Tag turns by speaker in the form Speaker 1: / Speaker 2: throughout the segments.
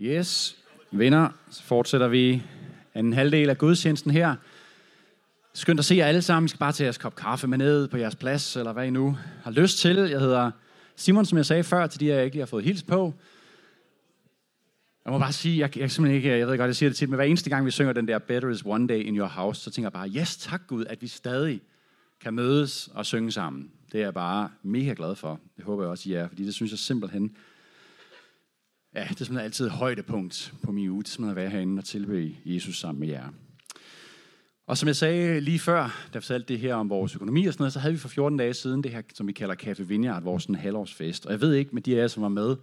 Speaker 1: Yes, venner, så fortsætter vi en halvdel af gudstjenesten her. Skønt at se jer alle sammen. I skal bare tage jeres kop kaffe med ned på jeres plads, eller hvad I nu har lyst til. Jeg hedder Simon, som jeg sagde før, til de, jeg ikke lige har fået hils på. Jeg må bare sige, jeg, jeg simpelthen ikke, jeg ved godt, jeg siger det tit, men hver eneste gang vi synger den der Better is one day in your house, så tænker jeg bare, yes, tak Gud, at vi stadig kan mødes og synge sammen. Det er jeg bare mega glad for. Det håber jeg også, I er, fordi det synes jeg simpelthen, ja, det er simpelthen altid et højdepunkt på min uge, det er simpelthen at være herinde og tilbede Jesus sammen med jer. Og som jeg sagde lige før, da jeg fortalte det her om vores økonomi og sådan noget, så havde vi for 14 dage siden det her, som vi kalder Café Vineyard, vores sådan halvårsfest. Og jeg ved ikke med de af jer, som var med,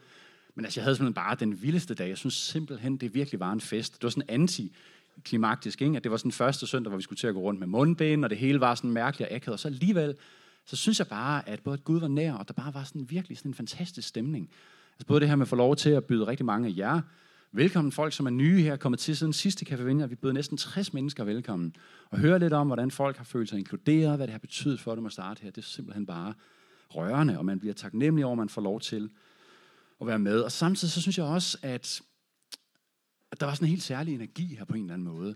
Speaker 1: men altså, jeg havde simpelthen bare den vildeste dag. Jeg synes simpelthen, det virkelig var en fest. Det var sådan anti klimaktisk, ikke? at det var sådan første søndag, hvor vi skulle til at gå rundt med mundbind, og det hele var sådan mærkeligt og akavet. Og så alligevel, så synes jeg bare, at både Gud var nær, og der bare var sådan virkelig sådan en fantastisk stemning. Så både det her med at få lov til at byde rigtig mange af jer velkommen, folk som er nye her, kommet til siden sidste Café Vinja. Vi bød næsten 60 mennesker velkommen. Og høre lidt om, hvordan folk har følt sig inkluderet, hvad det har betydet for dem at starte her. Det er simpelthen bare rørende, og man bliver taknemmelig over, at man får lov til at være med. Og samtidig så synes jeg også, at, at der var sådan en helt særlig energi her på en eller anden måde.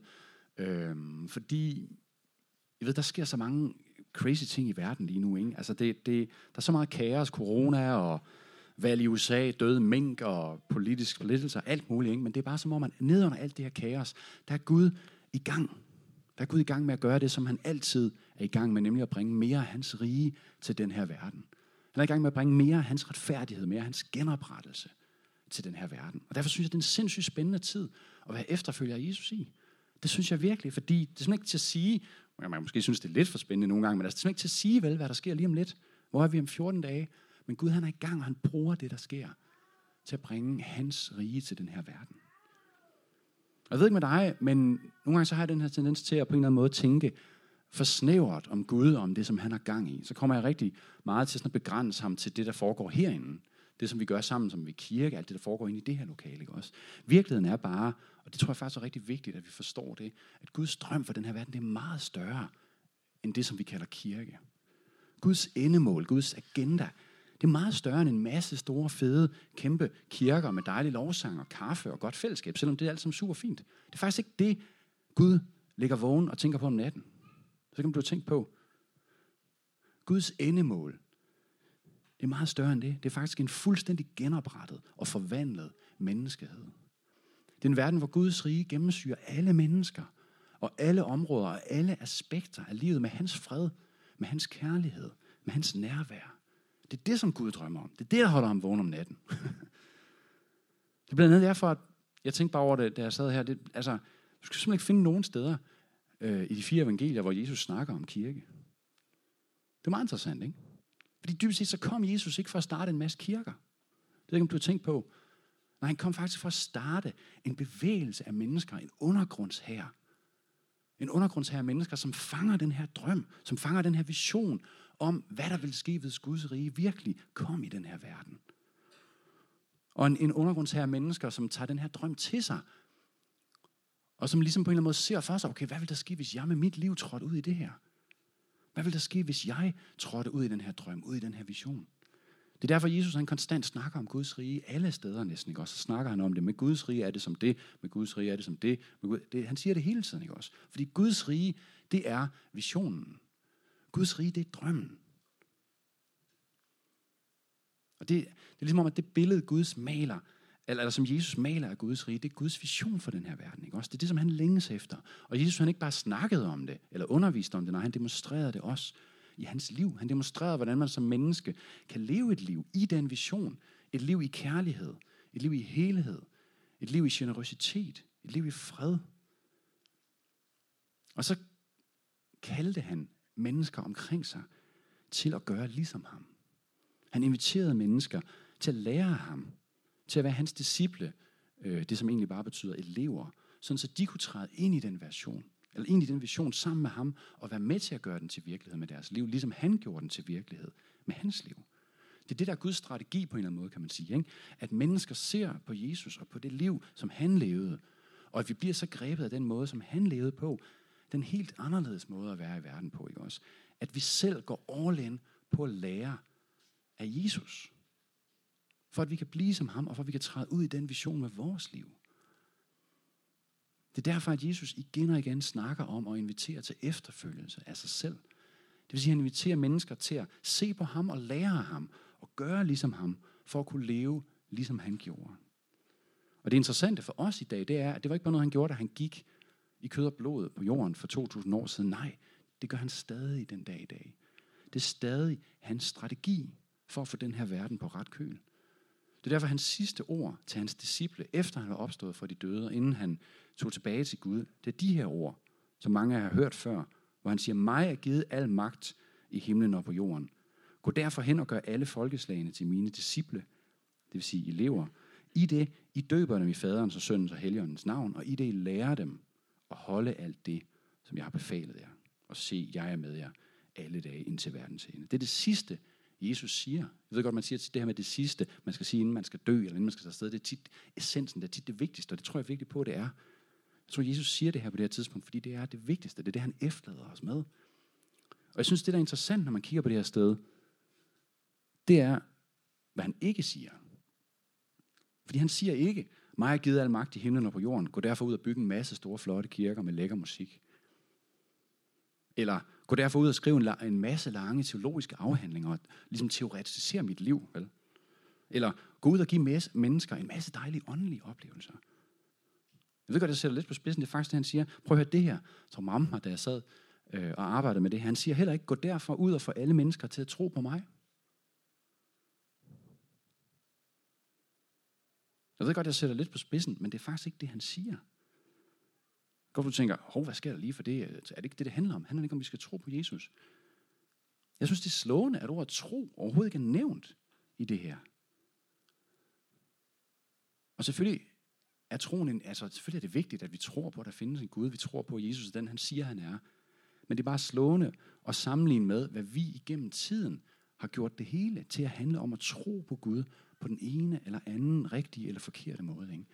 Speaker 1: Øhm, fordi, jeg ved, der sker så mange crazy ting i verden lige nu. Ikke? Altså det, det, der er så meget kaos, corona og valg i USA, døde mink og politisk splittelse og alt muligt. Ikke? Men det er bare som om, man ned under alt det her kaos, der er Gud i gang. Der er Gud i gang med at gøre det, som han altid er i gang med, nemlig at bringe mere af hans rige til den her verden. Han er i gang med at bringe mere af hans retfærdighed, mere af hans genoprettelse til den her verden. Og derfor synes jeg, det er en sindssygt spændende tid at være efterfølger af Jesus i. Det synes jeg virkelig, fordi det er simpelthen ikke til at sige, man måske synes, det er lidt for spændende nogle gange, men altså, det er simpelthen ikke til at sige vel, hvad der sker lige om lidt. Hvor er vi om 14 dage? Men Gud han er i gang, og han bruger det, der sker, til at bringe hans rige til den her verden. Og jeg ved ikke med dig, men nogle gange så har jeg den her tendens til at på en eller anden måde tænke for snævert om Gud og om det, som han har gang i. Så kommer jeg rigtig meget til sådan at begrænse ham til det, der foregår herinde. Det, som vi gør sammen som vi kirke, alt det, der foregår inde i det her lokale. Ikke også? Virkeligheden er bare, og det tror jeg faktisk er rigtig vigtigt, at vi forstår det, at Guds drøm for den her verden, det er meget større end det, som vi kalder kirke. Guds endemål, Guds agenda, det er meget større end en masse store, fede, kæmpe kirker med dejlig lovsang og kaffe og godt fællesskab, selvom det er alt sammen super fint. Det er faktisk ikke det, Gud ligger vågen og tænker på om natten. Så kan du tænke tænkt på. Guds endemål, det er meget større end det. Det er faktisk en fuldstændig genoprettet og forvandlet menneskehed. Det er en verden, hvor Guds rige gennemsyrer alle mennesker og alle områder og alle aspekter af livet med hans fred, med hans kærlighed, med hans nærvær. Det er det, som Gud drømmer om. Det er det, der holder ham vågen om natten. det er blandt andet derfor, at jeg tænkte bare over det, da jeg sad her. Det, altså, du skal simpelthen ikke finde nogen steder øh, i de fire evangelier, hvor Jesus snakker om kirke. Det er meget interessant, ikke? Fordi dybest set så kom Jesus ikke for at starte en masse kirker. Det er ikke, om du har tænkt på. Nej, han kom faktisk for at starte en bevægelse af mennesker, en undergrundshær. En undergrundshær af mennesker, som fanger den her drøm, som fanger den her vision om, hvad der vil ske, hvis Guds rige virkelig kom i den her verden. Og en, en undergrundsherre af mennesker, som tager den her drøm til sig, og som ligesom på en eller anden måde ser for sig, okay, hvad vil der ske, hvis jeg med mit liv trådte ud i det her? Hvad vil der ske, hvis jeg trådte ud i den her drøm, ud i den her vision? Det er derfor, Jesus han konstant snakker om Guds rige alle steder næsten. Ikke? også? så snakker han om det. Med Guds rige er det som det. Med Guds rige er det som det. Med Gud, det han siger det hele tiden. Ikke også? Fordi Guds rige, det er visionen. Guds rige, det er drømmen. Og det, det er ligesom om, at det billede, Guds maler, eller, eller som Jesus maler af Guds rige, det er Guds vision for den her verden. Ikke? Også det er det, som han længes efter. Og Jesus han ikke bare snakkede om det, eller underviste om det, nej, han demonstrerede det også i hans liv. Han demonstrerede, hvordan man som menneske kan leve et liv i den vision. Et liv i kærlighed, et liv i helhed, et liv i generøsitet, et liv i fred. Og så kaldte han mennesker omkring sig til at gøre ligesom ham. Han inviterede mennesker til at lære ham, til at være hans disciple, øh, det som egentlig bare betyder elever, sådan så de kunne træde ind i den version, eller ind i den vision sammen med ham, og være med til at gøre den til virkelighed med deres liv, ligesom han gjorde den til virkelighed med hans liv. Det er det, der er Guds strategi på en eller anden måde, kan man sige. Ikke? At mennesker ser på Jesus og på det liv, som han levede, og at vi bliver så grebet af den måde, som han levede på, den helt anderledes måde at være i verden på, ikke også? At vi selv går all in på at lære af Jesus. For at vi kan blive som ham, og for at vi kan træde ud i den vision med vores liv. Det er derfor, at Jesus igen og igen snakker om at invitere til efterfølgelse af sig selv. Det vil sige, at han inviterer mennesker til at se på ham og lære af ham, og gøre ligesom ham, for at kunne leve ligesom han gjorde. Og det interessante for os i dag, det er, at det var ikke bare noget, han gjorde, da han gik i kød og blod på jorden for 2000 år siden. Nej, det gør han stadig den dag i dag. Det er stadig hans strategi for at få den her verden på ret køl. Det er derfor hans sidste ord til hans disciple, efter han var opstået fra de døde, og inden han tog tilbage til Gud, det er de her ord, som mange af jer har hørt før, hvor han siger, mig er givet al magt i himlen og på jorden. Gå derfor hen og gør alle folkeslagene til mine disciple, det vil sige elever. I det, I døber dem i faderens og søndens og helligåndens navn, og i det, I lærer dem og holde alt det, som jeg har befalet jer. Og se, jeg er med jer alle dage indtil verdens ende. Det er det sidste, Jesus siger. Jeg ved godt, man siger det her med det sidste, man skal sige, inden man skal dø, eller inden man skal tage afsted. Det er tit essensen, det er tit det vigtigste, og det tror jeg virkelig på, det er. Jeg tror, Jesus siger det her på det her tidspunkt, fordi det er det vigtigste. Det er det, han efterlader os med. Og jeg synes, det der er interessant, når man kigger på det her sted, det er, hvad han ikke siger. Fordi han siger ikke, mig har givet al magt i himlen og på jorden. Gå derfor ud og bygge en masse store, flotte kirker med lækker musik. Eller gå derfor ud og skrive en, masse lange teologiske afhandlinger og ligesom teoretisere mit liv. Vel? Eller gå ud og give mennesker en masse dejlige åndelige oplevelser. Jeg ved godt, jeg sætter lidt på spidsen. Det er faktisk det, han siger. Prøv at høre det her. Så mamma, da jeg sad øh, og arbejdede med det. Han siger heller ikke, gå derfor ud og få alle mennesker til at tro på mig. Jeg ved godt, jeg sætter lidt på spidsen, men det er faktisk ikke det, han siger. Godt du tænker, hov, hvad sker der lige for det? Er det ikke det, det handler om? Handler det ikke om, vi skal tro på Jesus? Jeg synes, det er slående, at ordet tro overhovedet ikke er nævnt i det her. Og selvfølgelig er troen, en, altså selvfølgelig er det vigtigt, at vi tror på, at der findes en Gud. Vi tror på, at Jesus er den, han siger, han er. Men det er bare slående at sammenligne med, hvad vi igennem tiden har gjort det hele til at handle om at tro på Gud på den ene eller anden rigtige eller forkerte måde. Ikke?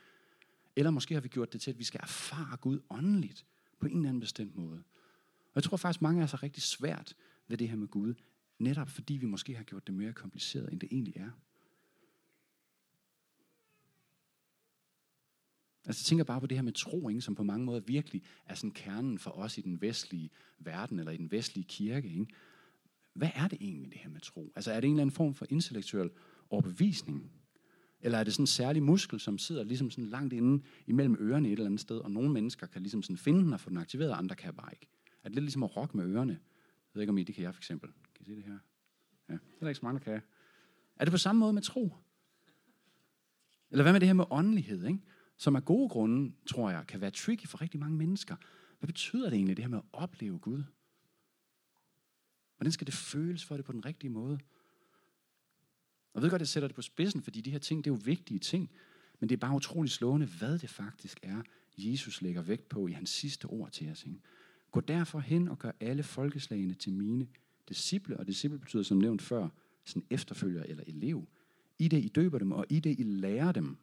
Speaker 1: Eller måske har vi gjort det til, at vi skal erfare Gud åndeligt på en eller anden bestemt måde. Og jeg tror faktisk, mange af os rigtig svært ved det her med Gud, netop fordi vi måske har gjort det mere kompliceret, end det egentlig er. Altså jeg tænker bare på det her med tro, ikke, som på mange måder virkelig er sådan kernen for os i den vestlige verden, eller i den vestlige kirke. Ikke? Hvad er det egentlig, det her med tro? Altså er det en eller anden form for intellektuel overbevisning? Eller er det sådan en særlig muskel, som sidder ligesom sådan langt inde imellem ørerne et eller andet sted, og nogle mennesker kan ligesom sådan finde den og få den aktiveret, og andre kan bare ikke? Er det lidt ligesom at rokke med ørerne? Jeg ved ikke, om I det kan jeg for eksempel. Kan I se det her? Ja, det er der ikke så mange, der kan. Er det på samme måde med tro? Eller hvad med det her med åndelighed, ikke? som af gode grunde, tror jeg, kan være tricky for rigtig mange mennesker. Hvad betyder det egentlig, det her med at opleve Gud? Hvordan skal det føles for det på den rigtige måde? Og jeg ved godt, jeg sætter det på spidsen, fordi de her ting, det er jo vigtige ting. Men det er bare utrolig slående, hvad det faktisk er, Jesus lægger vægt på i hans sidste ord til os. Ikke? Gå derfor hen og gør alle folkeslagene til mine disciple, og disciple betyder som nævnt før, sådan efterfølger eller elev. I det I døber dem, og i det I lærer dem.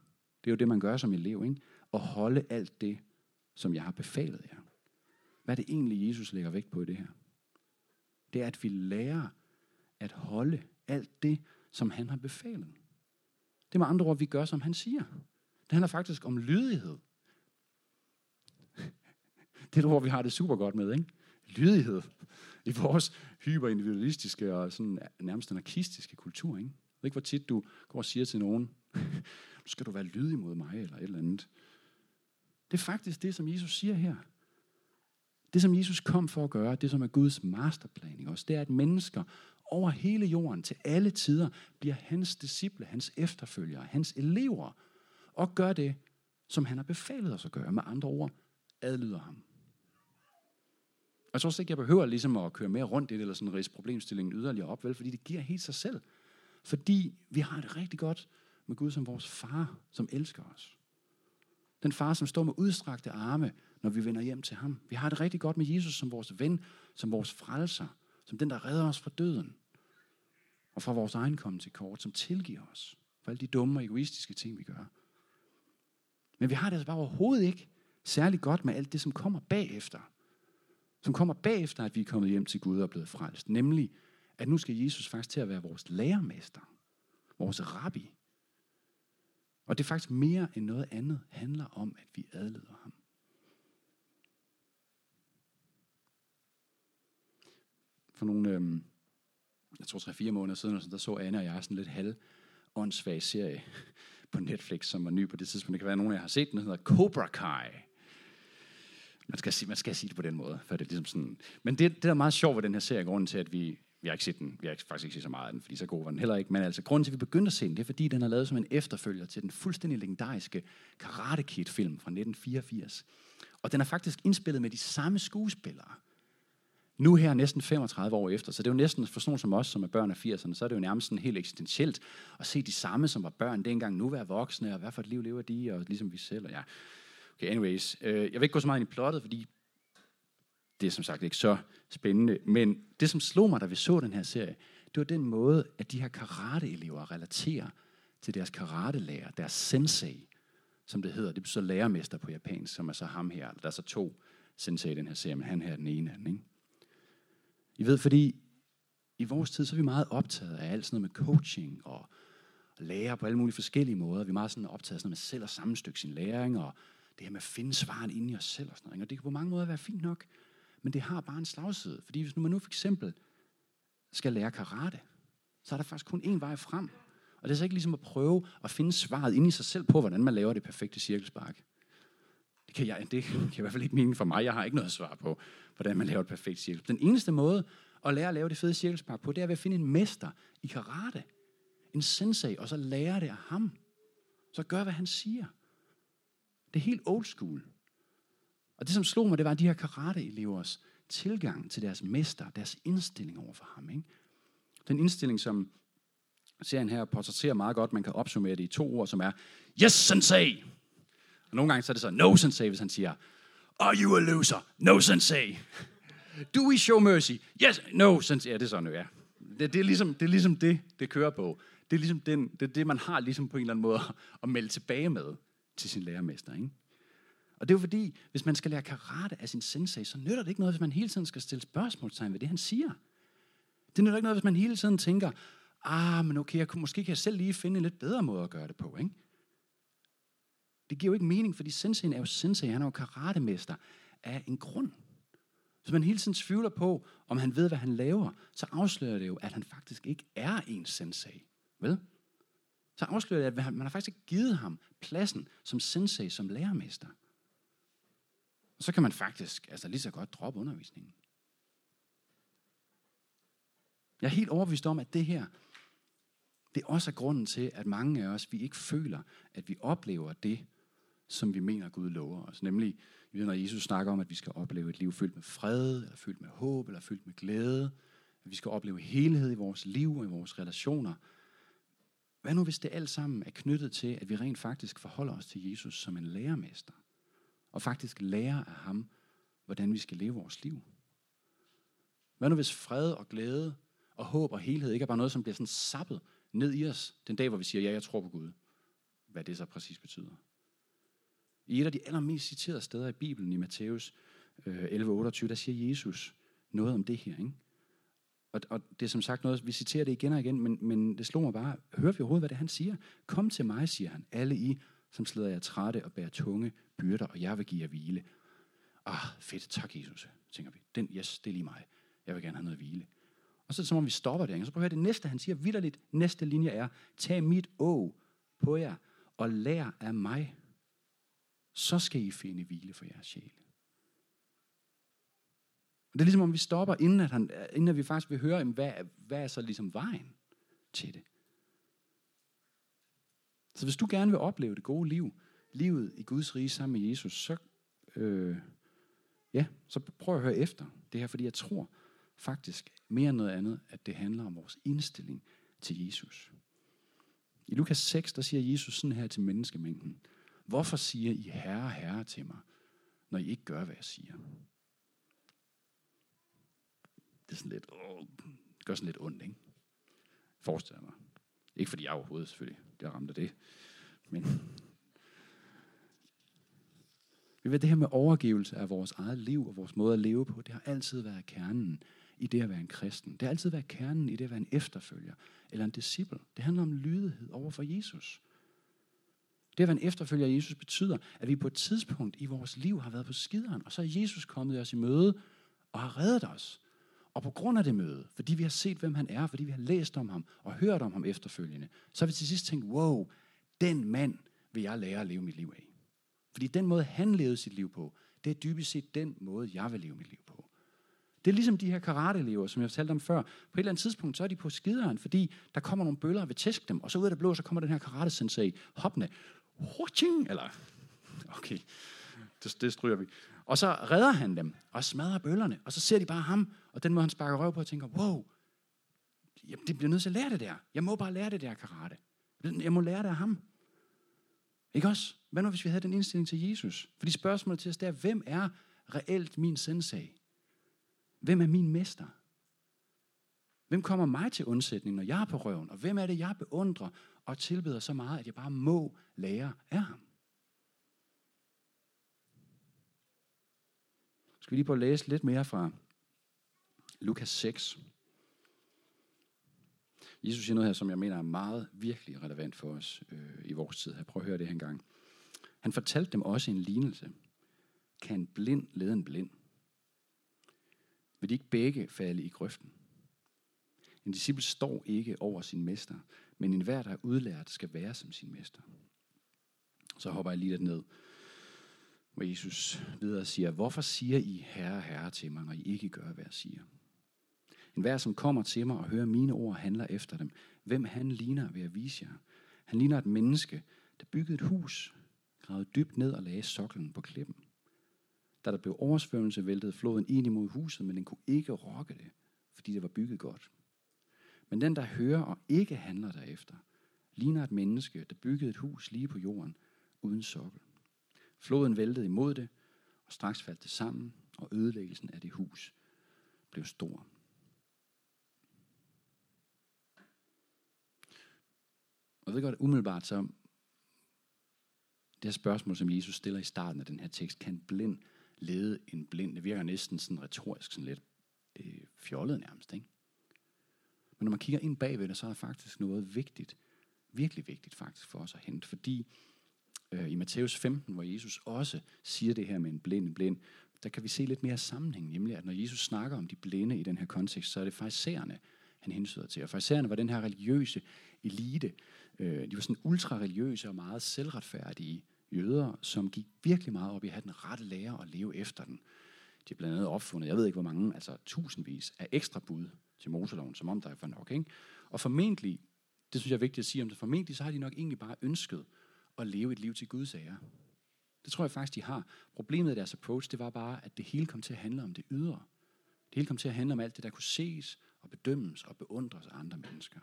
Speaker 1: Det er jo det, man gør som elev, ikke? At holde alt det, som jeg har befalet jer. Hvad er det egentlig, Jesus lægger vægt på i det her? Det er, at vi lærer at holde alt det, som han har befalet. Det er med andre ord, vi gør, som han siger. Det handler faktisk om lydighed. Det er et ord, vi har det super godt med, ikke? Lydighed. I vores hyperindividualistiske og sådan nærmest anarkistiske kultur, ikke? Jeg ved ikke, hvor tit du går og siger til nogen, nu skal du være lydig mod mig, eller et eller andet. Det er faktisk det, som Jesus siger her. Det, som Jesus kom for at gøre, det som er Guds masterplan, også, det er, at mennesker over hele jorden til alle tider bliver hans disciple, hans efterfølgere, hans elever, og gør det, som han har befalet os at gøre. Med andre ord, adlyder ham. Og jeg tror også ikke, jeg behøver ligesom at køre mere rundt i det, eller sådan rise problemstillingen yderligere op, vel, fordi det giver helt sig selv. Fordi vi har det rigtig godt med Gud som vores far, som elsker os. Den far, som står med udstrakte arme, når vi vender hjem til ham. Vi har det rigtig godt med Jesus som vores ven, som vores frelser, som den, der redder os fra døden og fra vores egen komme til kort, som tilgiver os for alle de dumme og egoistiske ting, vi gør. Men vi har det altså bare overhovedet ikke særlig godt med alt det, som kommer bagefter. Som kommer bagefter, at vi er kommet hjem til Gud og er blevet frelst. Nemlig, at nu skal Jesus faktisk til at være vores lærermester, vores rabbi, Og det er faktisk mere end noget andet handler om, at vi adlyder ham. For nogle, øhm, jeg tror, tre fire måneder siden, der så Anne og jeg sådan lidt halv åndssvag serie på Netflix, som var ny på det tidspunkt. Det kan være, at nogen af jer har set den. Den hedder Cobra Kai. Man skal, sige, man skal sige det på den måde. For det er ligesom sådan. Men det, det, der er meget sjovt ved den her serie, grunden til, at vi, vi har ikke set den, vi har faktisk ikke set så meget af den, fordi så god var den heller ikke. Men altså, grunden til, at vi begyndte at se den, det er, fordi den er lavet som en efterfølger til den fuldstændig legendariske Karate Kid-film fra 1984. Og den er faktisk indspillet med de samme skuespillere. Nu her næsten 35 år efter, så det er jo næsten for sådan som os, som er børn af 80'erne, så er det jo nærmest sådan helt eksistentielt at se de samme, som var børn dengang, nu være voksne, og hvad for et liv lever de, og ligesom vi selv, og ja. Okay, anyways. Øh, jeg vil ikke gå så meget ind i plottet, fordi det er som sagt ikke så spændende, men det, som slog mig, da vi så den her serie, det var den måde, at de her karateelever relaterer til deres karatelærer, deres sensei, som det hedder. Det betyder lærermester på japansk, som er så ham her. Der er så to sensei i den her serie, men han her er den ene af den, ikke? I ved, fordi i vores tid, så er vi meget optaget af alt sådan noget med coaching og lære på alle mulige forskellige måder. Vi er meget sådan optaget af sådan noget med selv at sammenstykke sin læring og det her med at finde svaren inde i os selv og sådan noget. Og det kan på mange måder være fint nok, men det har bare en slagside. Fordi hvis nu man nu for eksempel skal lære karate, så er der faktisk kun én vej frem. Og det er så ikke ligesom at prøve at finde svaret inde i sig selv på, hvordan man laver det perfekte cirkelspark. Det kan, jeg, det kan i hvert fald ikke mening for mig. Jeg har ikke noget svar på, hvordan man laver et perfekt cirkel. Den eneste måde at lære at lave det fede cirkelspar på, det er ved at finde en mester i karate. En sensei, og så lære det af ham. Så gør, hvad han siger. Det er helt old school. Og det, som slog mig, det var de her karate-elevers tilgang til deres mester, deres indstilling over for ham. Ikke? Den indstilling, som serien her portrætterer meget godt, man kan opsummere det i to ord, som er, Yes, sensei! Og nogle gange så er det så, no sensei, hvis han siger, Are you a loser? No sensei. Do we show mercy? Yes, no sensei. Ja, det er sådan, ja. Det, det, er ligesom, det er ligesom det, det kører på. Det er ligesom den, det, er det, man har ligesom på en eller anden måde at melde tilbage med til sin lærermester. Ikke? Og det er jo fordi, hvis man skal lære karate af sin sensei, så nytter det ikke noget, hvis man hele tiden skal stille spørgsmålstegn ved det, han siger. Det nytter ikke noget, hvis man hele tiden tænker, ah, men okay, jeg kunne, måske kan jeg selv lige finde en lidt bedre måde at gøre det på. Ikke? Det giver jo ikke mening, fordi senseien er jo sensei, han er jo karatemester af en grund. Hvis man hele tiden tvivler på, om han ved, hvad han laver, så afslører det jo, at han faktisk ikke er en sensei. Vel? Så afslører det, at man har faktisk ikke givet ham pladsen som sensei, som lærermester. Og så kan man faktisk altså lige så godt droppe undervisningen. Jeg er helt overbevist om, at det her, det også er grunden til, at mange af os, vi ikke føler, at vi oplever det, som vi mener, Gud lover os. Nemlig, når Jesus snakker om, at vi skal opleve et liv fyldt med fred, eller fyldt med håb, eller fyldt med glæde. At vi skal opleve helhed i vores liv og i vores relationer. Hvad nu, hvis det alt sammen er knyttet til, at vi rent faktisk forholder os til Jesus som en lærermester? Og faktisk lærer af ham, hvordan vi skal leve vores liv? Hvad nu, hvis fred og glæde og håb og helhed ikke er bare noget, som bliver sådan sappet ned i os den dag, hvor vi siger, ja, jeg tror på Gud? Hvad det så præcis betyder. I et af de allermest citerede steder i Bibelen, i Matthæus 11:28, øh, der siger Jesus noget om det her. Ikke? Og, og det er som sagt noget, vi citerer det igen og igen, men, men det slog mig bare, hører vi overhovedet, hvad det han siger? Kom til mig, siger han, alle I, som slider jer trætte og bærer tunge byrder, og jeg vil give jer hvile. Ah, fedt, tak Jesus, tænker vi. Den, yes, det er lige mig. Jeg vil gerne have noget hvile. Og så er det som om vi stopper der. Og så prøver jeg det næste, han siger vidderligt. Næste linje er, tag mit å på jer, og lær af mig, så skal I finde hvile for jeres sjæl. Og det er ligesom om vi stopper, inden, at han, inden at vi faktisk vil høre, hvad, hvad er så ligesom vejen til det. Så hvis du gerne vil opleve det gode liv, livet i Guds rige sammen med Jesus, så, øh, ja, så prøv at høre efter det her, fordi jeg tror faktisk mere end noget andet, at det handler om vores indstilling til Jesus. I Lukas 6, der siger Jesus sådan her til menneskemængden. Hvorfor siger I herre, herre til mig, når I ikke gør, hvad jeg siger? Det er sådan lidt, åh, det gør sådan lidt ondt, ikke? Forestiller mig. Ikke fordi jeg overhovedet selvfølgelig, det ramt af det. Men vi ved, det her med overgivelse af vores eget liv og vores måde at leve på, det har altid været kernen i det at være en kristen. Det har altid været kernen i det at være en efterfølger eller en disciple. Det handler om lydighed over for Jesus. Det at være en efterfølger af Jesus betyder, at vi på et tidspunkt i vores liv har været på skideren, og så er Jesus kommet os i møde og har reddet os. Og på grund af det møde, fordi vi har set, hvem han er, fordi vi har læst om ham og hørt om ham efterfølgende, så har vi til sidst tænkt, wow, den mand vil jeg lære at leve mit liv af. Fordi den måde, han levede sit liv på, det er dybest set den måde, jeg vil leve mit liv på. Det er ligesom de her karateelever, som jeg fortalte om før. På et eller andet tidspunkt, så er de på skideren, fordi der kommer nogle bøller og vil tæske dem, og så ud af det blå, så kommer den her karate-sensei hoppende. Eller, okay, det, det stryger vi. Og så redder han dem, og smadrer bøllerne, og så ser de bare ham, og den måde han sparker røv på, og tænker, wow, jeg, det bliver nødt til at lære det der. Jeg må bare lære det der karate. Jeg må lære det af ham. Ikke også? Hvad nu, hvis vi havde den indstilling til Jesus? Fordi spørgsmålet til os er, hvem er reelt min sensei? Hvem er min mester? Hvem kommer mig til undsætning, når jeg er på røven? Og hvem er det, jeg beundrer og tilbeder så meget, at jeg bare må lære af ham? Skal vi lige prøve at læse lidt mere fra Lukas 6. Jesus siger noget her, som jeg mener er meget virkelig relevant for os øh, i vores tid her. Prøv at høre det her engang. Han fortalte dem også en lignelse. Kan en blind lede en blind? Vil de ikke begge falde i grøften? En disciple står ikke over sin mester, men enhver, der er udlært, skal være som sin mester. Så hopper jeg lige lidt ned, hvor Jesus videre siger, Hvorfor siger I herre, herre til mig, når I ikke gør, hvad jeg siger? En hver, som kommer til mig og hører mine ord, handler efter dem. Hvem han ligner, vil jeg vise jer. Han ligner et menneske, der byggede et hus, gravede dybt ned og lagde soklen på klippen. Da der blev oversvømmelse, væltede floden ind imod huset, men den kunne ikke rokke det, fordi det var bygget godt. Men den, der hører og ikke handler derefter, ligner et menneske, der byggede et hus lige på jorden, uden sokkel. Floden væltede imod det, og straks faldt det sammen, og ødelæggelsen af det hus blev stor. Og jeg ved godt, umiddelbart så, det her spørgsmål, som Jesus stiller i starten af den her tekst, kan blind lede en blind. Det virker næsten sådan retorisk, sådan lidt øh, fjollet nærmest, ikke? Men når man kigger ind bagved det, så er der faktisk noget vigtigt, virkelig vigtigt faktisk for os at hente, fordi øh, i Matthæus 15, hvor Jesus også siger det her med en blind, en blind, der kan vi se lidt mere sammenhæng, nemlig at når Jesus snakker om de blinde i den her kontekst, så er det farisæerne, han hensyder til. Og farisæerne var den her religiøse elite. Øh, de var sådan ultra-religiøse og meget selvretfærdige jøder, som gik virkelig meget op i at have den rette lære og leve efter den. De har blandt andet opfundet, jeg ved ikke hvor mange, altså tusindvis af ekstra bud til motorloven, som om der var nok. Ikke? Og formentlig, det synes jeg er vigtigt at sige om det, formentlig så har de nok egentlig bare ønsket at leve et liv til Guds ære. Det tror jeg faktisk, de har. Problemet i deres approach, det var bare, at det hele kom til at handle om det ydre. Det hele kom til at handle om alt det, der kunne ses og bedømmes og beundres af andre mennesker.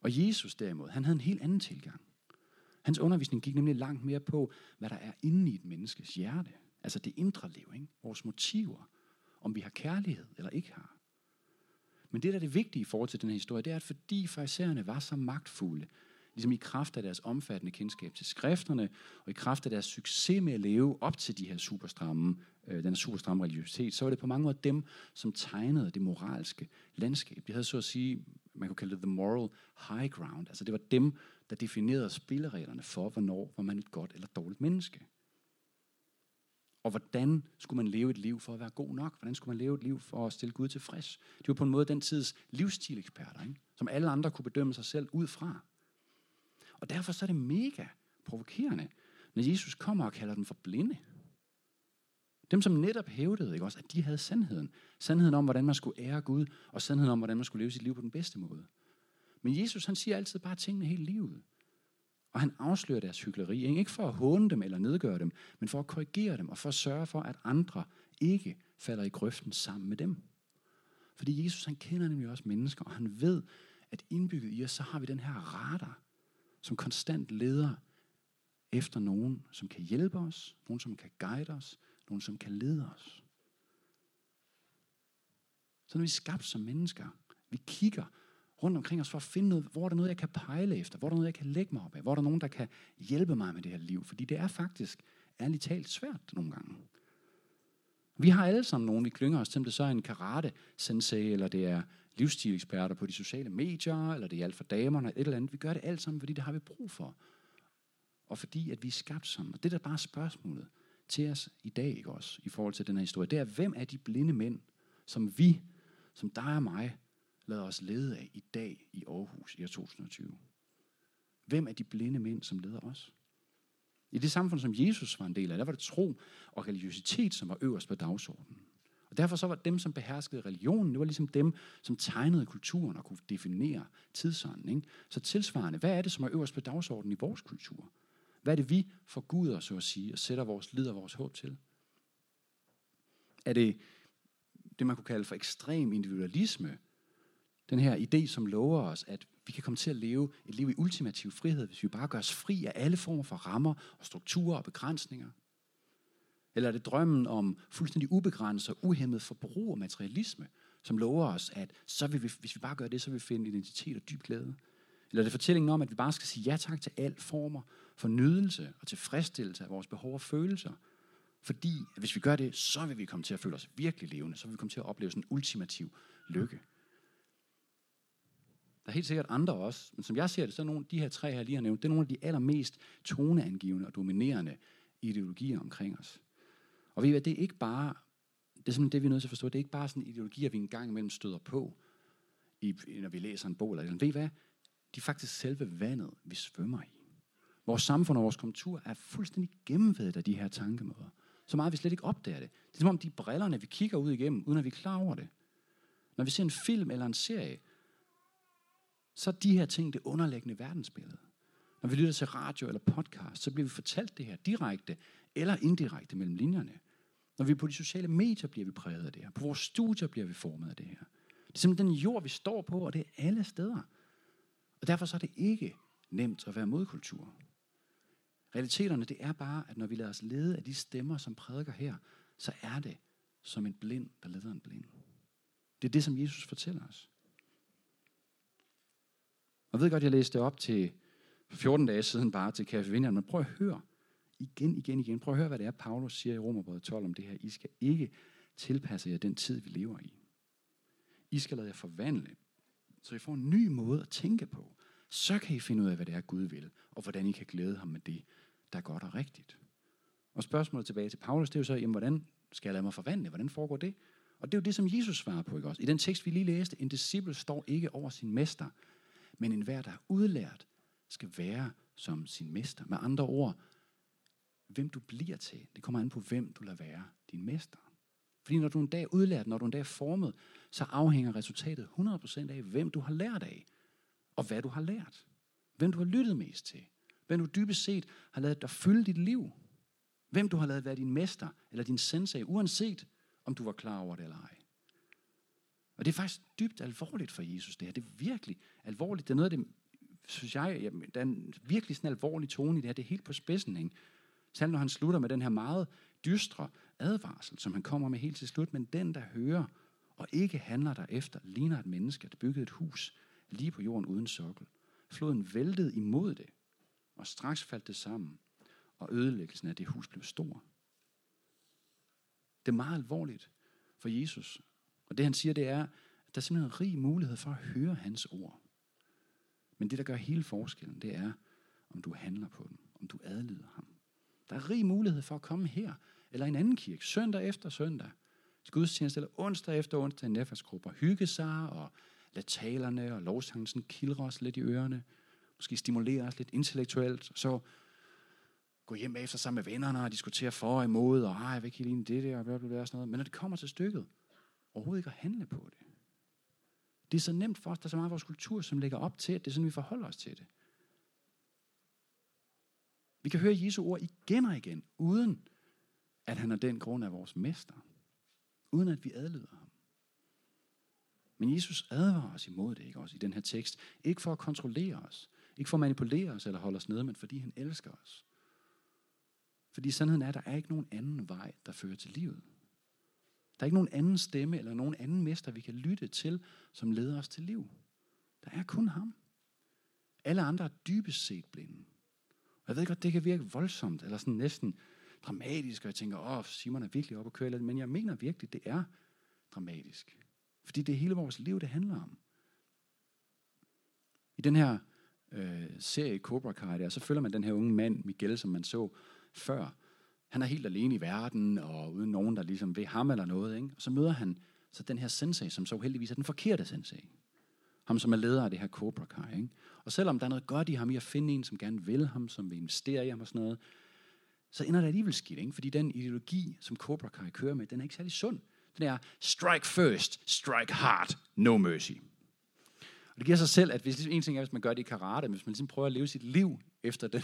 Speaker 1: Og Jesus derimod, han havde en helt anden tilgang. Hans undervisning gik nemlig langt mere på, hvad der er inde i et menneskes hjerte. Altså det indre liv, ikke? vores motiver. Om vi har kærlighed eller ikke har. Men det, der er det vigtige i forhold til den her historie, det er, at fordi farisæerne var så magtfulde, ligesom i kraft af deres omfattende kendskab til skrifterne, og i kraft af deres succes med at leve op til de her superstramme, øh, den superstramme religiøsitet, så var det på mange måder dem, som tegnede det moralske landskab. De havde så at sige, man kunne kalde det the moral high ground. Altså det var dem, der definerede spillereglerne for, hvornår var man et godt eller dårligt menneske. Og hvordan skulle man leve et liv for at være god nok? Hvordan skulle man leve et liv for at stille Gud tilfreds? De var på en måde den tids livsstileksperter, ikke? som alle andre kunne bedømme sig selv ud fra. Og derfor så er det mega provokerende, når Jesus kommer og kalder dem for blinde. Dem, som netop hævdede, ikke også, at de havde sandheden. Sandheden om, hvordan man skulle ære Gud, og sandheden om, hvordan man skulle leve sit liv på den bedste måde. Men Jesus, han siger altid bare tingene hele livet. Og han afslører deres hyggeleri. Ikke for at håne dem eller nedgøre dem, men for at korrigere dem, og for at sørge for, at andre ikke falder i grøften sammen med dem. Fordi Jesus, han kender nemlig også mennesker, og han ved, at indbygget i os, så har vi den her radar, som konstant leder efter nogen, som kan hjælpe os, nogen, som kan guide os, nogen, som kan lede os. Så når vi er skabt som mennesker, vi kigger rundt omkring os for at finde noget, hvor er der noget, jeg kan pejle efter, hvor er der noget, jeg kan lægge mig op af, hvor er der nogen, der kan hjælpe mig med det her liv, fordi det er faktisk ærligt talt svært nogle gange. Vi har alle sammen nogen, vi klynger os til, om det så er en karate-sensei, eller det er livsstilseksperter på de sociale medier, eller det er alt for damerne, eller et eller andet. Vi gør det alt sammen, fordi det har vi brug for. og fordi at vi er skabt sammen. Og det der bare spørgsmålet til os i dag, ikke også, i forhold til den her historie, det er, hvem er de blinde mænd, som vi, som dig og mig, lader os lede af i dag i Aarhus i år 2020? Hvem er de blinde mænd, som leder os? I det samfund, som Jesus var en del af, der var det tro og religiøsitet, som var øverst på dagsordenen. Og derfor så var dem, som beherskede religionen, det var ligesom dem, som tegnede kulturen og kunne definere tidsånden. Ikke? Så tilsvarende, hvad er det, som er øverst på dagsordenen i vores kultur? Hvad er det, vi forguder, så at sige, og sætter vores lid og vores håb til? Er det det, man kunne kalde for ekstrem individualisme? Den her idé, som lover os, at vi kan komme til at leve et liv i ultimativ frihed, hvis vi bare gør os fri af alle former for rammer og strukturer og begrænsninger? Eller er det drømmen om fuldstændig ubegrænset og uhemmet forbrug og materialisme, som lover os, at så vil vi, hvis vi bare gør det, så vil vi finde identitet og dyb glæde? Eller er det fortællingen om, at vi bare skal sige ja tak til al former for nydelse og tilfredsstillelse af vores behov og følelser? Fordi at hvis vi gør det, så vil vi komme til at føle os virkelig levende. Så vil vi komme til at opleve sådan en ultimativ lykke. Der er helt sikkert andre også, men som jeg ser det, så er nogle, de her tre, her lige har nævnt, det er nogle af de allermest toneangivende og dominerende ideologier omkring os. Og ved I hvad, det er ikke bare, det er simpelthen det, vi er nødt til at forstå, det er ikke bare sådan ideologier, vi engang imellem støder på, i, når vi læser en bog. Eller, ved I hvad, de er faktisk selve vandet, vi svømmer i. Vores samfund og vores kultur er fuldstændig gennemvedet af de her tankemåder. Så meget, vi slet ikke opdager det. Det er som om de brillerne, vi kigger ud igennem, uden at vi er klar over det. Når vi ser en film eller en serie, så er de her ting det underliggende verdensbillede. Når vi lytter til radio eller podcast, så bliver vi fortalt det her direkte eller indirekte mellem linjerne. Når vi er på de sociale medier, bliver vi præget af det her. På vores studier bliver vi formet af det her. Det er simpelthen den jord, vi står på, og det er alle steder. Og derfor så er det ikke nemt at være modkultur. Realiteterne, det er bare, at når vi lader os lede af de stemmer, som prædiker her, så er det som en blind, der leder en blind. Det er det, som Jesus fortæller os. Og jeg ved godt, jeg læste det op til 14 dage siden bare til Café men prøv at høre igen, igen, igen. Prøv at høre, hvad det er, Paulus siger i Romerbrevet 12 om det her. I skal ikke tilpasse jer den tid, vi lever i. I skal lade jer forvandle, så I får en ny måde at tænke på. Så kan I finde ud af, hvad det er, Gud vil, og hvordan I kan glæde ham med det, der er godt og rigtigt. Og spørgsmålet tilbage til Paulus, det er jo så, jamen, hvordan skal jeg lade mig forvandle? Hvordan foregår det? Og det er jo det, som Jesus svarer på, ikke også? I den tekst, vi lige læste, en disciple står ikke over sin mester, men enhver, der er udlært, skal være som sin mester. Med andre ord, hvem du bliver til, det kommer an på, hvem du lader være din mester. Fordi når du en dag er udlært, når du en dag er formet, så afhænger resultatet 100% af, hvem du har lært af, og hvad du har lært. Hvem du har lyttet mest til. Hvem du dybest set har lavet dig fylde dit liv. Hvem du har lavet være din mester eller din sensei, uanset om du var klar over det eller ej. Og det er faktisk dybt alvorligt for Jesus, det her. Det er virkelig alvorligt. Det er noget af det, synes jeg, jamen, der er en virkelig sådan alvorlig tone i det her. Det er helt på spidsen, ikke? Selv når han slutter med den her meget dystre advarsel, som han kommer med helt til slut, men den, der hører og ikke handler derefter, ligner et menneske, der byggede et hus lige på jorden uden sokkel. Floden væltede imod det, og straks faldt det sammen, og ødelæggelsen af det hus blev stor. Det er meget alvorligt for Jesus. Og det han siger, det er, at der er simpelthen en rig mulighed for at høre hans ord. Men det, der gør hele forskellen, det er, om du handler på dem, om du adlyder ham. Der er rig mulighed for at komme her, eller en anden kirke, søndag efter søndag, til gudstjeneste, eller onsdag efter onsdag i netværksgrupper, hygge sig og lade talerne og lovsangen kildre os lidt i ørerne, måske stimulere os lidt intellektuelt, og så gå hjem efter sammen med vennerne og diskutere for og imod, og jeg vil ikke helt det der, og bla, bla, bla, sådan noget. Men når det kommer til stykket, overhovedet ikke at handle på det. Det er så nemt for os, der er så meget af vores kultur, som lægger op til, at det er sådan, vi forholder os til det. Vi kan høre Jesu ord igen og igen, uden at han er den grund af vores mester. Uden at vi adlyder ham. Men Jesus advarer os imod det, ikke også, i den her tekst. Ikke for at kontrollere os. Ikke for at manipulere os eller holde os nede, men fordi han elsker os. Fordi sandheden er, at der er ikke nogen anden vej, der fører til livet. Der er ikke nogen anden stemme eller nogen anden mester, vi kan lytte til, som leder os til liv. Der er kun ham. Alle andre er dybest set blinde. Og jeg ved godt, det kan virke voldsomt, eller sådan næsten dramatisk, og jeg tænker, åh, Simon er virkelig oppe at køre, men jeg mener virkelig, det er dramatisk. Fordi det er hele vores liv, det handler om. I den her øh, serie Cobra Kai der, så følger man den her unge mand, Miguel, som man så før. Han er helt alene i verden, og uden nogen, der ligesom ved ham eller noget. Ikke? Og så møder han så den her sensei, som så heldigvis er den forkerte sensei. Ham, som er leder af det her Cobra Kai. Ikke? Og selvom der er noget godt i ham i at finde en, som gerne vil ham, som vil investere i ham og sådan noget, så ender det alligevel skidt. Ikke? Fordi den ideologi, som Cobra Kai kører med, den er ikke særlig sund. Den er strike first, strike hard, no mercy. Og det giver sig selv, at hvis ligesom en ting er, hvis man gør det i karate, men hvis man ligesom prøver at leve sit liv efter den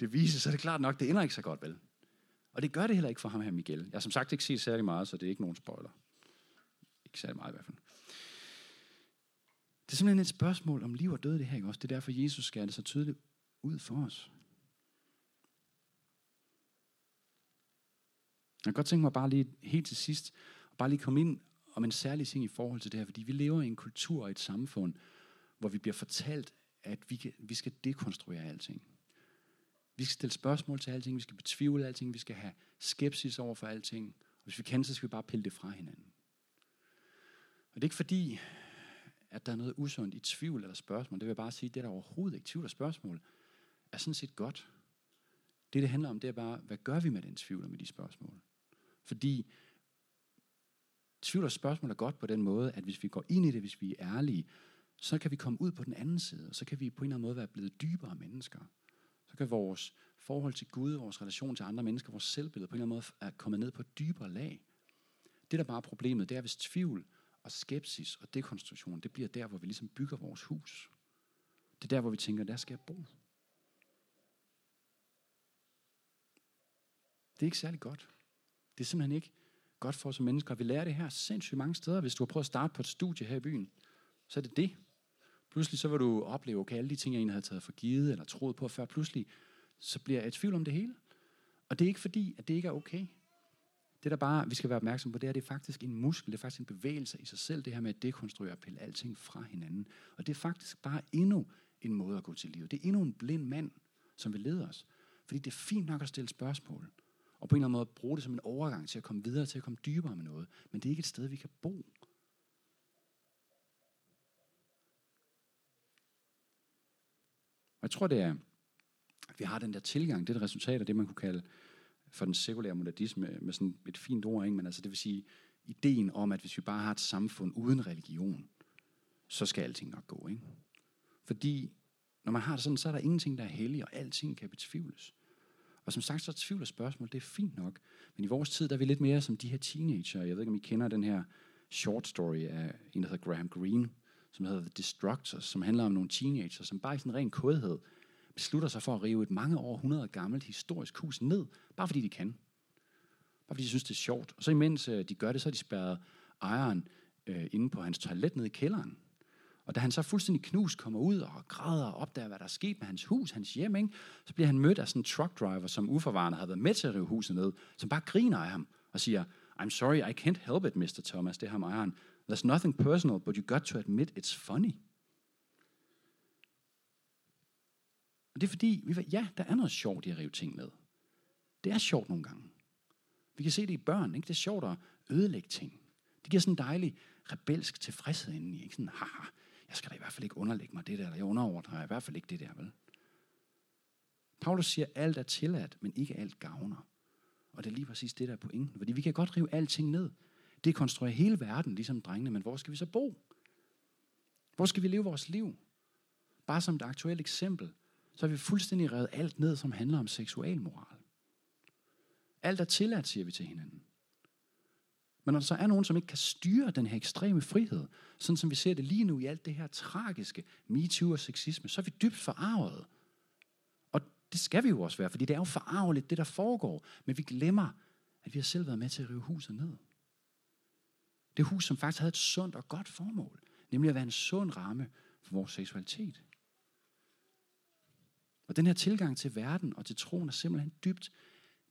Speaker 1: devise, så er det klart nok, det ender ikke så godt, vel? Og det gør det heller ikke for ham her, Miguel. Jeg har som sagt ikke set særlig meget, så det er ikke nogen spoiler. Ikke særlig meget i hvert fald. Det er simpelthen et spørgsmål om liv og død, det her, ikke også? Det er derfor, Jesus skærer det så tydeligt ud for os. Jeg kan godt tænke mig bare lige helt til sidst, bare lige komme ind om en særlig ting i forhold til det her, fordi vi lever i en kultur og et samfund, hvor vi bliver fortalt, at vi, kan, vi skal dekonstruere alting. Vi skal stille spørgsmål til alting, vi skal betvivle alting, vi skal have skepsis over for alting. Og hvis vi kan, så skal vi bare pille det fra hinanden. Og det er ikke fordi, at der er noget usundt i tvivl eller spørgsmål. Det vil jeg bare sige, det er der overhovedet ikke. Tvivl og spørgsmål er sådan set godt. Det, det handler om, det er bare, hvad gør vi med den tvivl og med de spørgsmål? Fordi tvivl og spørgsmål er godt på den måde, at hvis vi går ind i det, hvis vi er ærlige, så kan vi komme ud på den anden side, og så kan vi på en eller anden måde være blevet dybere mennesker. Så kan vores forhold til Gud, vores relation til andre mennesker, vores selvbillede på en eller anden måde er kommet ned på et dybere lag. Det, der bare er problemet, det er, hvis tvivl og skepsis og dekonstruktion, det bliver der, hvor vi ligesom bygger vores hus. Det er der, hvor vi tænker, der skal jeg bo. Det er ikke særlig godt. Det er simpelthen ikke godt for os som mennesker. Vi lærer det her sindssygt mange steder. Hvis du har prøvet at starte på et studie her i byen, så er det det. Pludselig så vil du opleve, okay, alle de ting, jeg egentlig havde taget for givet eller troet på før, pludselig så bliver jeg i tvivl om det hele. Og det er ikke fordi, at det ikke er okay. Det der bare, vi skal være opmærksom på, det er, det er faktisk en muskel, det er faktisk en bevægelse i sig selv, det her med at dekonstruere og pille alting fra hinanden. Og det er faktisk bare endnu en måde at gå til livet. Det er endnu en blind mand, som vil lede os. Fordi det er fint nok at stille spørgsmål og på en eller anden måde bruge det som en overgang til at komme videre, til at komme dybere med noget. Men det er ikke et sted, vi kan bo. Jeg tror, det er, at vi har den der tilgang, det er et resultat af det, man kunne kalde for den sekulære modernisme, med sådan et fint ord, ikke? men altså det vil sige, ideen om, at hvis vi bare har et samfund uden religion, så skal alting nok gå. Ikke? Fordi når man har det sådan, så er der ingenting, der er hellig, og alting kan betvivles. Og som sagt, så tvivl og spørgsmål, det er fint nok. Men i vores tid, der er vi lidt mere som de her teenager. Jeg ved ikke, om I kender den her short story af en, der hedder Graham Greene, som hedder The Destructors, som handler om nogle teenager, som bare i sådan ren kodhed beslutter sig for at rive et mange århundreder gammelt historisk hus ned, bare fordi de kan. Bare fordi de synes, det er sjovt. Og så imens øh, de gør det, så har de spærret ejeren øh, inde på hans toilet nede i kælderen. Og da han så fuldstændig knus kommer ud og græder og opdager, hvad der er sket med hans hus, hans hjem, ikke? så bliver han mødt af sådan en truck driver, som uforvarende havde været med til at rive huset ned, som bare griner af ham og siger, I'm sorry, I can't help it, Mr. Thomas, det er ham ejeren. There's nothing personal, but you got to admit it's funny. Og det er fordi, vi ved, ja, der er noget sjovt i at rive ting ned. Det er sjovt nogle gange. Vi kan se det i børn, ikke? Det er sjovt at ødelægge ting. Det giver sådan en dejlig rebelsk tilfredshed indeni. Ikke? Sådan, haha, jeg skal da i hvert fald ikke underlægge mig det der, eller jeg underordner i hvert fald ikke det der, vel? Paulus siger, at alt er tilladt, men ikke alt gavner. Og det er lige præcis det, der er pointen. Fordi vi kan godt rive alting ned. Det konstruerer hele verden, ligesom drengene, men hvor skal vi så bo? Hvor skal vi leve vores liv? Bare som et aktuelt eksempel, så har vi fuldstændig revet alt ned, som handler om seksualmoral. Alt er tilladt, siger vi til hinanden. Men når der så er nogen, som ikke kan styre den her ekstreme frihed, sådan som vi ser det lige nu i alt det her tragiske MeToo og sexisme, så er vi dybt forarvet. Og det skal vi jo også være, fordi det er jo forarveligt, det der foregår. Men vi glemmer, at vi har selv været med til at rive huset ned. Det hus, som faktisk havde et sundt og godt formål, nemlig at være en sund ramme for vores seksualitet. Og den her tilgang til verden og til troen er simpelthen dybt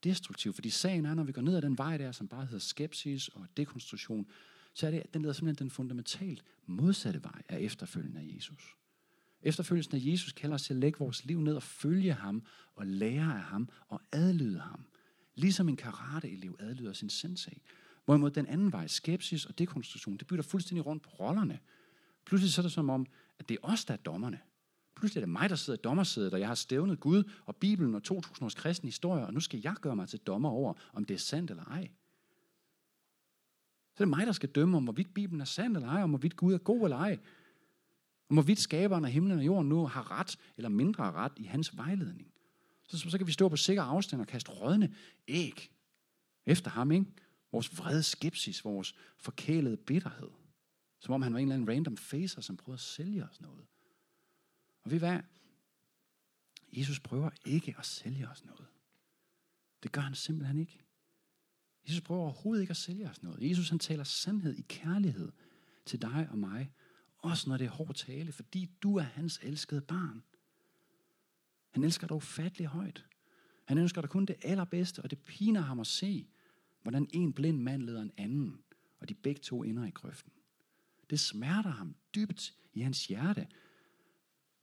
Speaker 1: destruktiv. Fordi sagen er, når vi går ned ad den vej der, som bare hedder skepsis og dekonstruktion, så er det, den leder simpelthen den fundamentalt modsatte vej af efterfølgen af Jesus. Efterfølgelsen af Jesus kalder os til at lægge vores liv ned og følge ham og lære af ham og adlyde ham. Ligesom en karateelev adlyder sin sensei. Hvorimod den anden vej, skepsis og dekonstruktion, det bytter fuldstændig rundt på rollerne. Pludselig så er det som om, at det er os, der er dommerne. Pludselig er det mig, der sidder i dommersædet, og jeg har stævnet Gud og Bibelen og 2000 års kristen historie, og nu skal jeg gøre mig til dommer over, om det er sandt eller ej. Så er det mig, der skal dømme om, hvorvidt Bibelen er sand eller ej, om hvorvidt Gud er god eller ej. Om hvorvidt skaberen af himlen og jorden nu har ret eller mindre ret i hans vejledning. Så, så kan vi stå på sikker afstand og kaste rådne æg efter ham, ikke? Vores vrede skepsis, vores forkælede bitterhed. Som om han var en eller anden random facer, som prøvede at sælge os noget. Og ved hvad? Jesus prøver ikke at sælge os noget. Det gør han simpelthen ikke. Jesus prøver overhovedet ikke at sælge os noget. Jesus han taler sandhed i kærlighed til dig og mig. Også når det er hård tale, fordi du er hans elskede barn. Han elsker dig ufattelig højt. Han ønsker dig kun det allerbedste, og det piner ham at se, hvordan en blind mand leder en anden, og de begge to ender i grøften. Det smerter ham dybt i hans hjerte,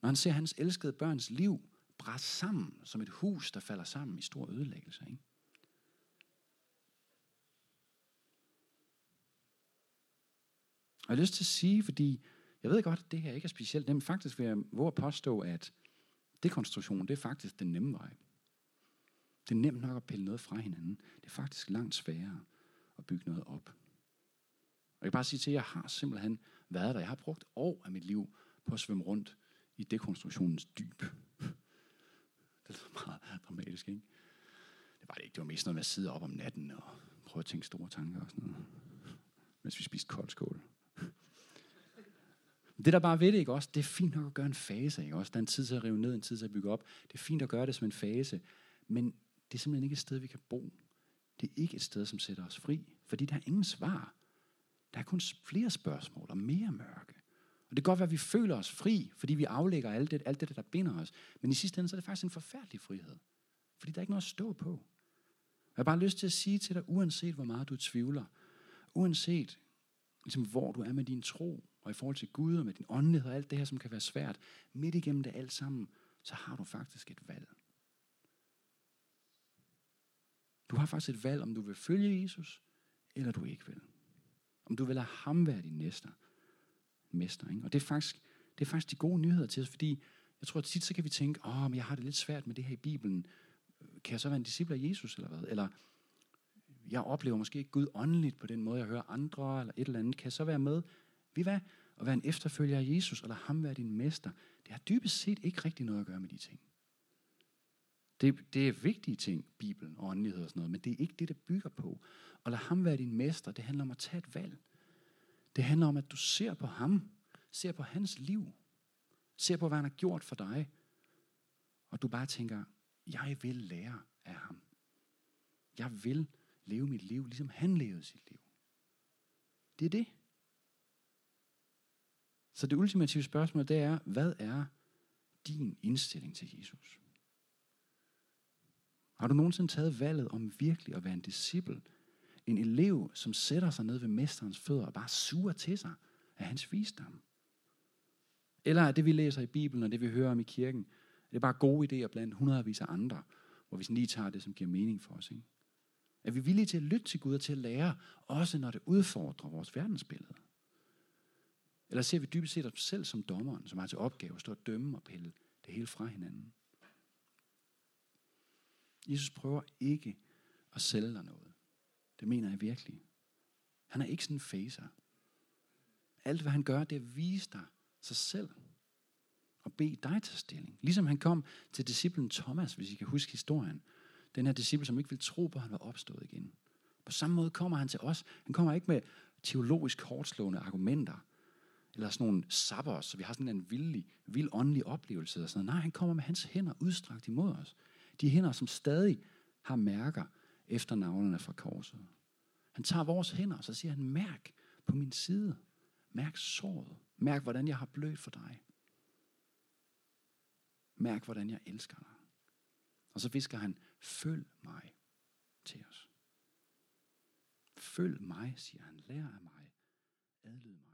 Speaker 1: når han ser hans elskede børns liv bræst sammen som et hus, der falder sammen i stor ødelæggelse. Ikke? Og jeg har lyst til at sige, fordi jeg ved godt, at det her ikke er specielt nemt. Faktisk vil jeg våge at påstå, at dekonstruktion, det er faktisk den nemme vej. Det er nemt nok at pille noget fra hinanden. Det er faktisk langt sværere at bygge noget op. Og jeg kan bare sige til jer, jeg har simpelthen været der. Jeg har brugt år af mit liv på at svømme rundt i dekonstruktionens dyb. Det er meget dramatisk, ikke? Det var det ikke. Det var mest noget med at sidde op om natten og prøve at tænke store tanker og sådan noget. Mens vi spiste koldskål. Det der bare ved det, ikke også? Det er fint nok at gøre en fase, ikke også? Der er en tid til at rive ned, en tid til at bygge op. Det er fint at gøre det som en fase. Men det er simpelthen ikke et sted, vi kan bo. Det er ikke et sted, som sætter os fri. Fordi der er ingen svar. Der er kun flere spørgsmål og mere mørke. Og det kan godt være, at vi føler os fri, fordi vi aflægger alt det, alt det, der binder os. Men i sidste ende, så er det faktisk en forfærdelig frihed. Fordi der er ikke noget at stå på. Jeg har bare lyst til at sige til dig, uanset hvor meget du tvivler, uanset ligesom, hvor du er med din tro, og i forhold til Gud og med din åndelighed og alt det her, som kan være svært, midt igennem det alt sammen, så har du faktisk et valg. Du har faktisk et valg, om du vil følge Jesus, eller du ikke vil. Om du vil lade ham være din næste mester. Ikke? Og det er, faktisk, det er faktisk de gode nyheder til os, fordi jeg tror at tit så kan vi tænke, åh, men jeg har det lidt svært med det her i Bibelen. Kan jeg så være en disciple af Jesus, eller hvad? Eller jeg oplever måske ikke Gud åndeligt på den måde, jeg hører andre, eller et eller andet. Kan jeg så være med? Vi hvad? At være en efterfølger af Jesus, eller ham være din mester. Det har dybest set ikke rigtig noget at gøre med de ting. Det, det er vigtige ting, Bibelen og åndelighed og sådan noget, men det er ikke det, det bygger på. Og lad ham være din mester, det handler om at tage et valg. Det handler om, at du ser på ham, ser på hans liv, ser på, hvad han har gjort for dig, og du bare tænker, jeg vil lære af ham. Jeg vil leve mit liv, ligesom han levede sit liv. Det er det. Så det ultimative spørgsmål, det er, hvad er din indstilling til Jesus? Har du nogensinde taget valget om virkelig at være en disciple? En elev, som sætter sig ned ved mesterens fødder og bare suger til sig af hans visdom? Eller er det, vi læser i Bibelen og det, vi hører om i kirken, er det bare gode idéer blandt hundredvis af andre, hvor vi sådan lige tager det, som giver mening for os? Ikke? Er vi villige til at lytte til Gud og til at lære, også når det udfordrer vores verdensbillede? Eller ser vi dybest set os selv som dommeren, som har til opgave at stå og dømme og pille det hele fra hinanden? Jesus prøver ikke at sælge dig noget. Det mener jeg virkelig. Han er ikke sådan en facer. Alt hvad han gør, det er at vise dig sig selv. Og bede dig til stilling. Ligesom han kom til disciplen Thomas, hvis I kan huske historien. Den her disciple, som ikke vil tro på, at han var opstået igen. På samme måde kommer han til os. Han kommer ikke med teologisk hårdslående argumenter, eller sådan nogle sabber, så vi har sådan en vild, vild åndelig oplevelse. Og sådan noget. Nej, han kommer med hans hænder udstrakt imod os. De hænder, som stadig har mærker efter navnene fra korset. Han tager vores hænder, og så siger han, mærk på min side. Mærk såret. Mærk, hvordan jeg har blødt for dig. Mærk, hvordan jeg elsker dig. Og så visker han, følg mig til os. Følg mig, siger han. Lær af mig. Adlyd mig.